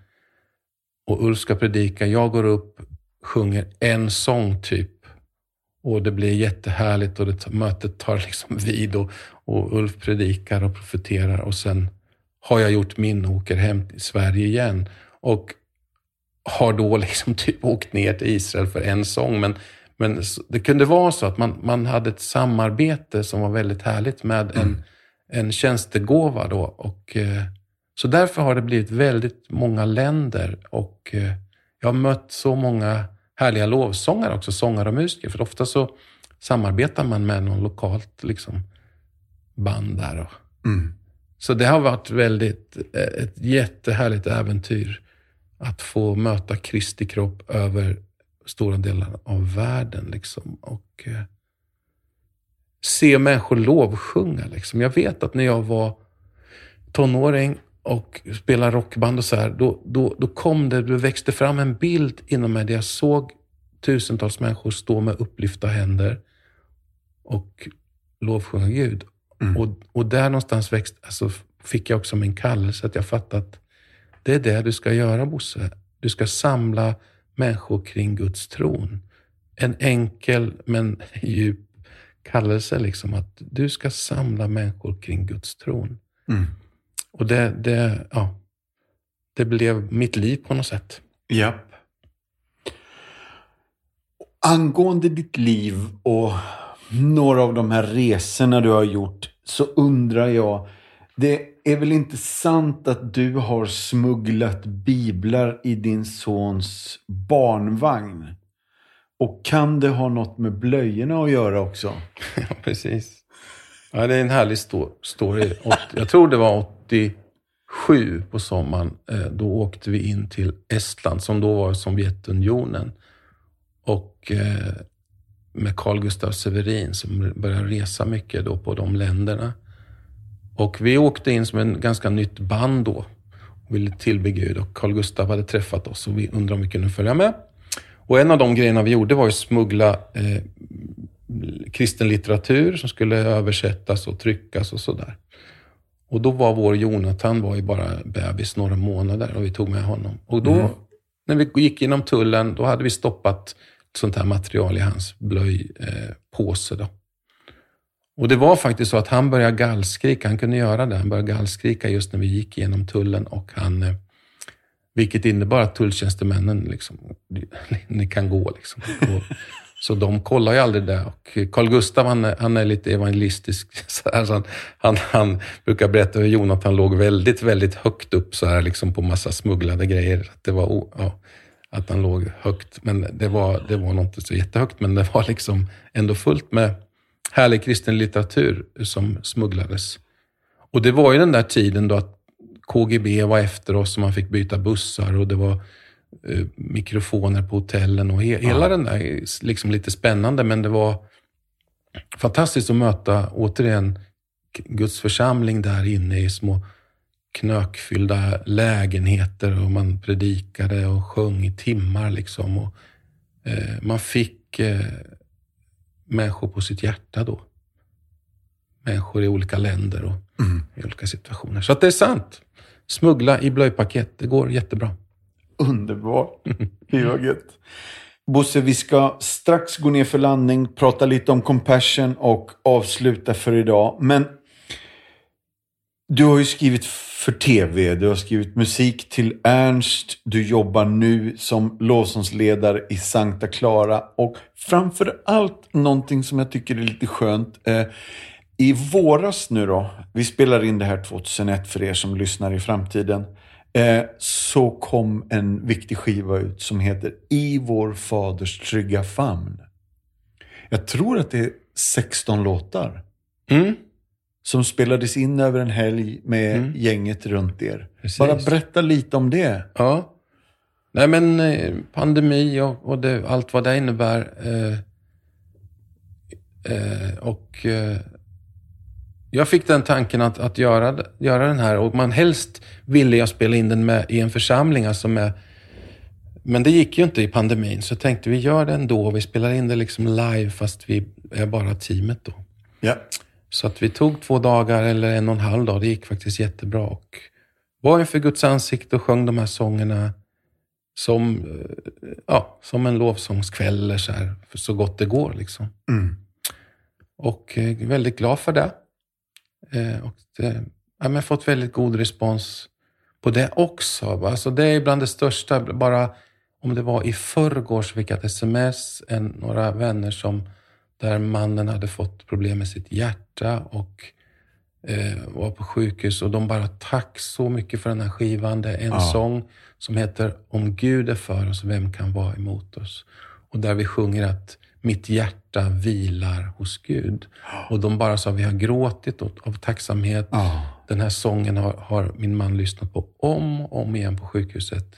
Och Ulf ska predika. Jag går upp, sjunger en sång typ. Och det blir jättehärligt och det, mötet tar *laughs* liksom vid och, och Ulf predikar och profeterar och sen har jag gjort min och åker hem till Sverige igen. Och har då liksom *laughs* typ åkt ner till Israel för en sång. Men, men det kunde vara så att man, man hade ett samarbete som var väldigt härligt med en, mm. en tjänstegåva. Då. Och, eh, så därför har det blivit väldigt många länder och eh, jag har mött så många härliga lovsångare också, sångare och musiker. För ofta så samarbetar man med någon lokalt liksom, band där. Och, mm. Så det har varit väldigt, eh, ett jättehärligt äventyr att få möta Kristi kropp över stora delar av världen. Liksom. Och eh, se människor lovsjunga. Liksom. Jag vet att när jag var tonåring och spelade rockband och så här, då, då, då kom det, det växte fram en bild inom mig där jag såg tusentals människor stå med upplyfta händer och lovsjunga Gud. Mm. Och, och där någonstans växt, alltså, fick jag också min kallelse, att jag fattat att det är det du ska göra Bosse. Du ska samla människor kring Guds tron. En enkel men *laughs* djup kallelse, liksom att du ska samla människor kring Guds tron. Mm. Och det, det, ja, det blev mitt liv på något sätt. Ja. Angående ditt liv och några av de här resorna du har gjort så undrar jag, det är väl inte sant att du har smugglat biblar i din sons barnvagn? Och kan det ha något med blöjorna att göra också? *laughs* Ja, precis. Ja, det är en härlig story. Jag tror det var 87 på sommaren. Eh, då åkte vi in till Estland, som då var Sovjetunionen. Och eh, med Carl Gustaf Severin som började resa mycket då på de länderna. Och vi åkte in som en ganska nytt band då och ville tillbe Gud och Carl Gustaf hade träffat oss och vi undrade om vi kunde följa med. Och en av de grejerna vi gjorde var att smuggla eh, kristen litteratur som skulle översättas och tryckas och sådär. Och då var vår Jonathan var ju bara bebis några månader och vi tog med honom. Och då, mm. när vi gick genom tullen, då hade vi stoppat sånt här material i hans blöjpåse. Eh, och det var faktiskt så att han började gallskrika. Han kunde göra det. Han började gallskrika just när vi gick genom tullen och han eh, vilket innebar att tulltjänstemännen, liksom, *laughs* ni kan gå. Liksom. Och, så de kollar ju aldrig det. Och Carl Gustav, han är, han är lite evangelistisk. *laughs* Så här, så han, han, han, brukar berätta hur Jonathan låg väldigt, väldigt högt upp så här, liksom på massa smugglade grejer. Att det var, ja, att han låg högt. Men det var, det var nog inte så jättehögt, men det var liksom ändå fullt med härlig kristen litteratur som smugglades. Och det var ju den där tiden då att KGB var efter oss och man fick byta bussar och det var eh, mikrofoner på hotellen och he hela ja. den där, liksom lite spännande, men det var fantastiskt att möta, återigen, Guds församling där inne i små knökfyllda lägenheter och man predikade och sjöng i timmar. Liksom. Och, eh, man fick eh, människor på sitt hjärta då. Människor i olika länder och mm. i olika situationer. Så att det är sant. Smuggla i blöjpaket, det går jättebra. Underbart. *laughs* Gött. Bosse, vi ska strax gå ner för landning, prata lite om compassion och avsluta för idag. Men du har ju skrivit för tv, du har skrivit musik till Ernst, du jobbar nu som lovsångsledare i Sankta Clara och framför allt någonting som jag tycker är lite skönt. Eh, I våras nu då, vi spelar in det här 2001 för er som lyssnar i framtiden, eh, så kom en viktig skiva ut som heter I vår faders trygga famn. Jag tror att det är 16 låtar. Mm som spelades in över en helg med mm. gänget runt er. Precis. Bara berätta lite om det. Ja. Nej men eh, pandemi och, och det, allt vad det innebär. Eh, eh, och eh, jag fick den tanken att, att göra, göra den här och man helst ville jag spela in den med, i en församling. Alltså med, men det gick ju inte i pandemin så tänkte vi gör det ändå. Vi spelar in det liksom live fast vi är bara teamet då. Ja. Så att vi tog två dagar eller en och en halv dag. Det gick faktiskt jättebra. Och var inför Guds ansikte och sjöng de här sångerna som, eh, ja, som en lovsångskväll eller så här, för så gott det går. Liksom. Mm. Och eh, väldigt glad för det. Eh, och det ja, men fått väldigt god respons på det också. Alltså det är bland det största. Bara om det var i förrgår så fick jag ett sms, en, några vänner som där mannen hade fått problem med sitt hjärta och eh, var på sjukhus och de bara tack så mycket för den här skivan. Det är en ja. sång som heter Om Gud är för oss, vem kan vara emot oss? Och där vi sjunger att mitt hjärta vilar hos Gud. Och de bara sa, vi har gråtit av tacksamhet. Ja. Den här sången har, har, min man lyssnat på om och om igen på sjukhuset.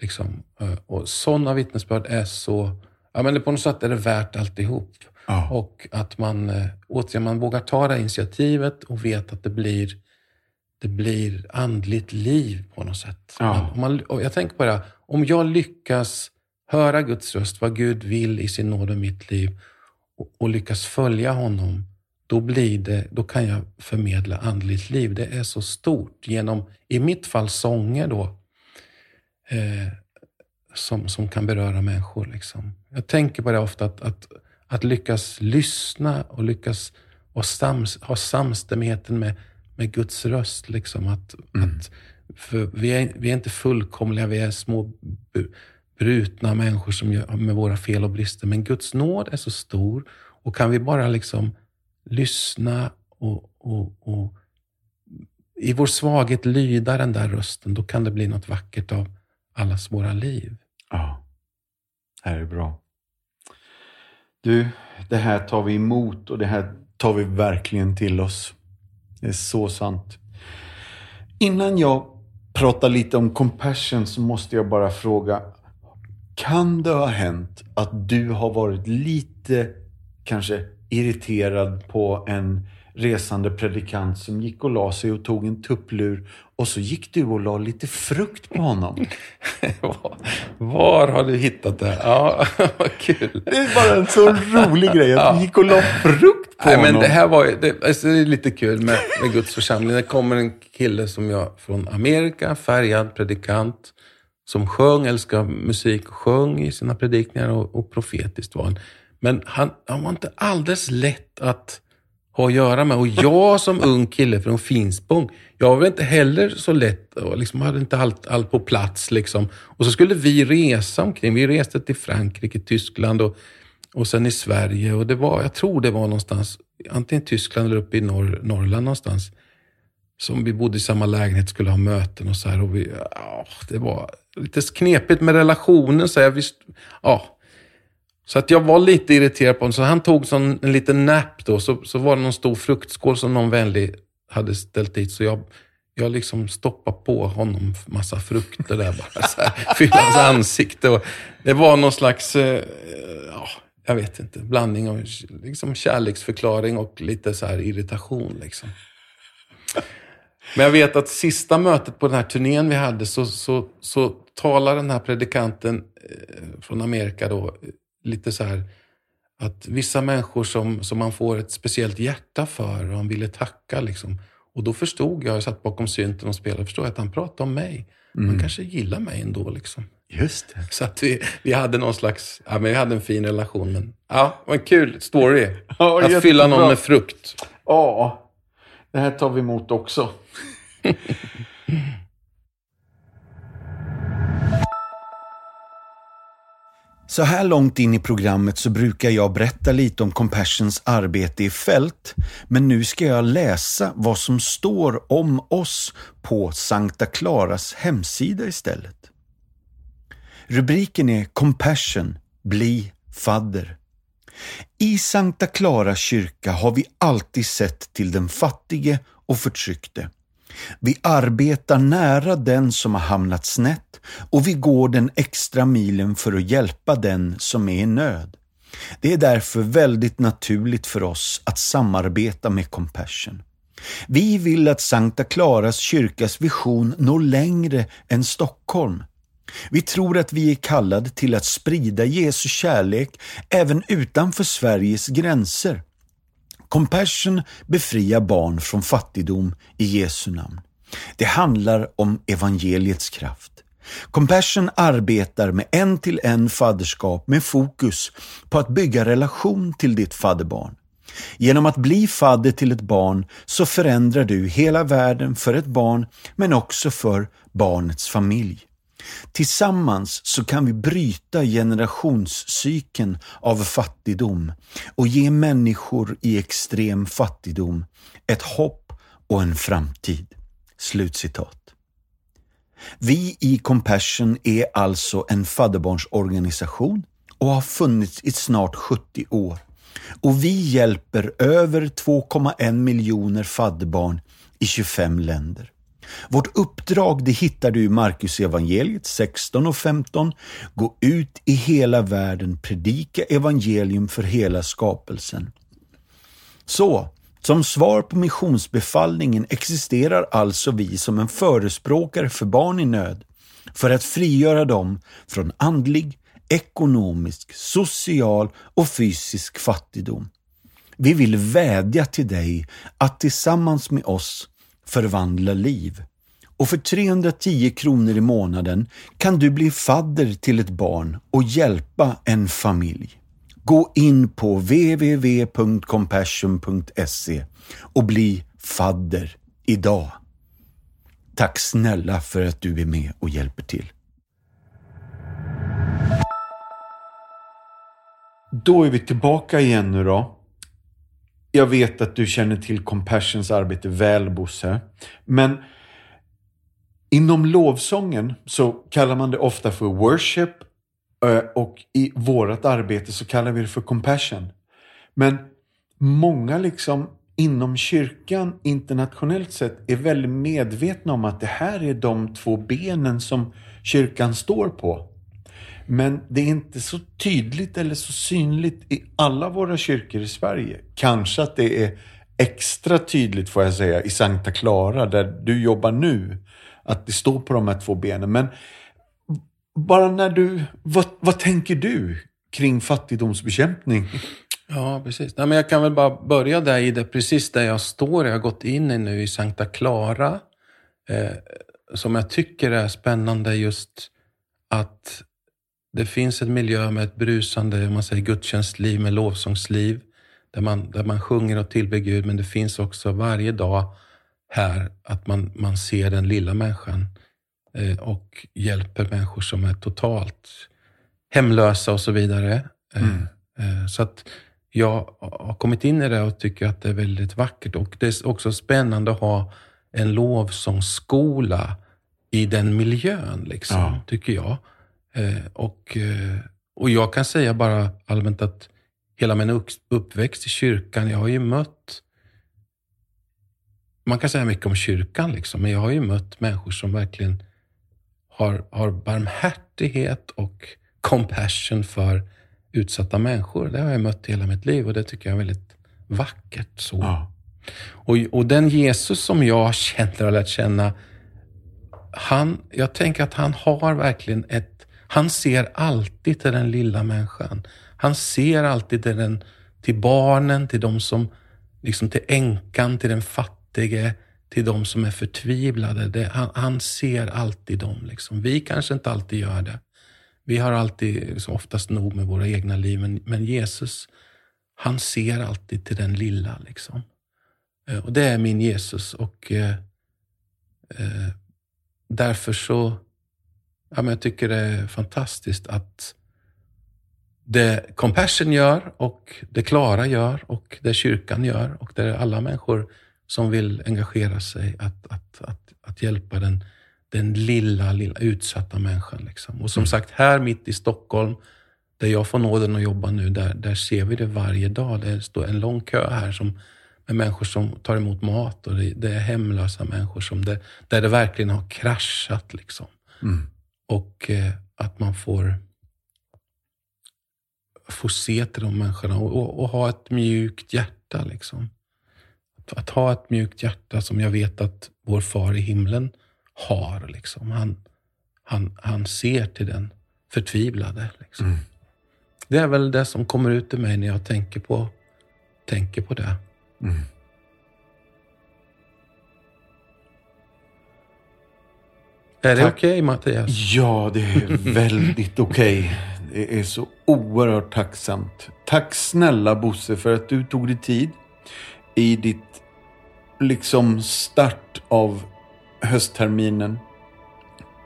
Liksom. Eh, och sådana vittnesbörd är så, ja men på något sätt är det värt alltihop. Ja. Och att man, eh, återigen, man vågar ta det initiativet och vet att det blir, det blir andligt liv på något sätt. Ja. Man, man, jag tänker på det, om jag lyckas höra Guds röst, vad Gud vill i sin nåd i mitt liv och, och, lyckas följa honom, då, blir det, då kan jag förmedla andligt liv. Det är så stort genom, i mitt fall, sånger då, eh, som, som kan beröra människor. Liksom. Jag tänker på det ofta, att, att, att lyckas lyssna och lyckas och sams, ha samstämmigheten med, med Guds röst. Liksom, att, mm. att, vi, är, vi är inte fullkomliga, vi är små brutna människor som gör, med våra fel och brister. Men Guds nåd är så stor och kan vi bara liksom lyssna och, och, och i vår svaghet lyda den där rösten, då kan det bli något vackert av allas våra liv. Ja, det här är bra. Du, det här tar vi emot och det här tar vi verkligen till oss. Det är så sant. Innan jag pratar lite om compassion så måste jag bara fråga, kan det ha hänt att du har varit lite kanske irriterad på en resande predikant som gick och la sig och tog en tupplur och så gick du och la lite frukt på honom. *laughs* Var har du hittat det? Ja, *laughs* vad kul. Det är bara en så rolig grej att du gick och la frukt på Nej, honom. Men det här var det, alltså det är lite kul med, med Guds församling. Det kommer en kille som jag från Amerika, färgad predikant som sjöng, älskade musik och sjöng i sina predikningar och, och profetiskt var han. Men han, han var inte alldeles lätt att ha att göra med. Och jag som ung kille från Finspång, jag var inte heller så lätt och liksom hade inte allt, allt på plats. Liksom. Och så skulle vi resa omkring. Vi reste till Frankrike, Tyskland och, och sen i Sverige. Och det var, jag tror det var någonstans, antingen Tyskland eller uppe i norr, Norrland någonstans. Som vi bodde i samma lägenhet, skulle ha möten och så här. Och vi, ja, det var lite knepigt med relationen. Så, här, visst, ja så att jag var lite irriterad på honom. Så han tog sån, en liten nap då. Så, så var det någon stor fruktskål som någon vänlig hade ställt dit. Så jag, jag liksom stoppade på honom massa frukter där bara. Så här, *laughs* fyllde hans ansikte. Och det var någon slags, eh, ja, jag vet inte, blandning av liksom kärleksförklaring och lite så här irritation. Liksom. Men jag vet att sista mötet på den här turnén vi hade så, så, så talar den här predikanten eh, från Amerika då lite så här att vissa människor som, som man får ett speciellt hjärta för och han ville tacka liksom. Och då förstod jag, jag satt bakom synten och spelade, förstod jag att han pratade om mig. Mm. Han kanske gillar mig ändå liksom. Just det. Så att vi, vi hade någon slags, ja men vi hade en fin relation. Men ja, en kul story. *laughs* Ja, att fylla någon med frukt. Ja, det här tar vi emot också. *laughs* Så här långt in i programmet så brukar jag berätta lite om Compassions arbete i fält, men nu ska jag läsa vad som står om oss på Sankta Claras hemsida istället. Rubriken är Compassion, bli fadder. I Sankta Clara kyrka har vi alltid sett till den fattige och förtryckte. Vi arbetar nära den som har hamnat snett och vi går den extra milen för att hjälpa den som är i nöd. Det är därför väldigt naturligt för oss att samarbeta med Compassion. Vi vill att Sankta Claras kyrkas vision når längre än Stockholm. Vi tror att vi är kallade till att sprida Jesu kärlek även utanför Sveriges gränser. Compassion befriar barn från fattigdom i Jesu namn. Det handlar om evangeliets kraft. Compassion arbetar med en till en fadderskap med fokus på att bygga relation till ditt fadderbarn. Genom att bli fadder till ett barn så förändrar du hela världen för ett barn men också för barnets familj. Tillsammans så kan vi bryta generationscykeln av fattigdom och ge människor i extrem fattigdom ett hopp och en framtid. Slutcitat. Vi i Compassion är alltså en fadderbarnsorganisation och har funnits i snart 70 år. Och vi hjälper över 2,1 miljoner fadderbarn i 25 länder. Vårt uppdrag det hittar du i Markus evangeliet 16 och 15. Gå ut i hela världen, predika evangelium för hela skapelsen. Så, som svar på missionsbefallningen existerar alltså vi som en förespråkare för barn i nöd, för att frigöra dem från andlig, ekonomisk, social och fysisk fattigdom. Vi vill vädja till dig att tillsammans med oss förvandla liv. Och för 310 kronor i månaden kan du bli fadder till ett barn och hjälpa en familj. Gå in på www.compassion.se och bli fadder idag. Tack snälla för att du är med och hjälper till. Då är vi tillbaka igen nu då. Jag vet att du känner till Compassions arbete väl, Bosse. Men inom lovsången så kallar man det ofta för worship eh, och i vårt arbete så kallar vi det för compassion. Men många liksom inom kyrkan internationellt sett är väldigt medvetna om att det här är de två benen som kyrkan står på. Men det är inte så tydligt eller så synligt i alla våra kyrkor i Sverige. Kanske att det är extra tydligt får jag säga i Sankta Clara där du jobbar nu. Att det står på de här två benen. Men bara när du, vad, vad tänker du kring fattigdomsbekämpning? Ja, precis. Nej, men jag kan väl bara börja där i det, precis där jag står. Jag har gått in i nu i Sankta Clara. Eh, som jag tycker är spännande just att det finns en miljö med ett brusande man säger, gudstjänstliv, med lovsångsliv, där man, där man sjunger och tillber Gud, men det finns också varje dag här att man, man ser den lilla människan eh, och hjälper människor som är totalt hemlösa och så vidare. Eh, mm. Eh, så att jag har kommit in i det och tycker att det är väldigt vackert och det är också spännande att ha en lovsångsskola i den miljön, liksom, ja. tycker jag. Eh, och, eh, och jag kan säga bara allmänt att hela min uppväxt i kyrkan, jag har ju mött man kan säga mycket om kyrkan, liksom, men jag har ju mött människor som verkligen har, har barmhärtighet och compassion för utsatta människor. Det har jag mött hela mitt liv och det tycker jag är väldigt vackert. så. Ja. Och, och den Jesus som jag känner och lärt känna, han, jag tänker att han har verkligen ett han ser alltid till den lilla människan. Han ser alltid till, den, till barnen, till de som, liksom till änkan, till den fattige, till de som är förtvivlade. Det, han, han, ser alltid dem. Liksom. Vi kanske inte alltid gör det. Vi har alltid liksom, oftast nog med våra egna liv, men, men Jesus, han ser alltid till den lilla. Liksom. Eh, och Det är min Jesus och eh, eh, därför så ja, men jag tycker det är fantastiskt att det Compassion gör och det Klara gör och det kyrkan gör och det är alla människor som vill engagera sig att, att, att, att hjälpa den, den lilla, lilla utsatta människan. Liksom. Och som mm. sagt, här mitt i Stockholm, där jag får nåden att jobba nu, där, där ser vi det varje dag. Det står en lång kö här som, med människor som tar emot mat och det, det är hemlösa människor som det, där det verkligen har kraschat. Liksom. Mm. Och eh, att man får, får se till de människorna och, och, och ha ett mjukt hjärta. Liksom. Att, att, ha ett mjukt hjärta som jag vet att vår far i himlen har. Liksom. Han, han, han ser till den förtvivlade. Liksom. Mm. Det är väl det som kommer ut i mig när jag tänker på, tänker på det. Mm. Är det okej Mattias? Ja, det är *laughs* väldigt okej. Det är så oerhört tacksamt. Tack snälla Bosse för att du tog dig tid i ditt liksom start av höstterminen.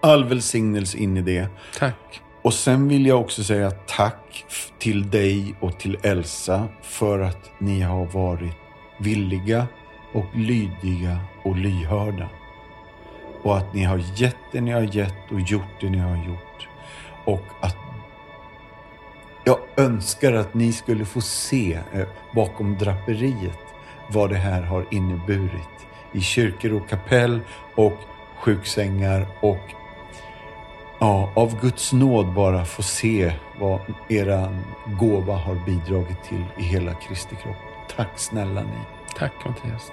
All välsignelse in i det. Tack. Och sen vill jag också säga tack till dig och till Elsa för att ni har varit villiga och lydiga och lyhörda. Och att ni har gett det ni har gett och gjort det ni har gjort. Och att jag önskar att ni skulle få se eh, bakom draperiet vad det här har inneburit i kyrkor och kapell och sjuksängar och ja, av Guds nåd bara få se vad era gåva har bidragit till i hela Kristi kropp. Tack snälla ni. Tack Mattias.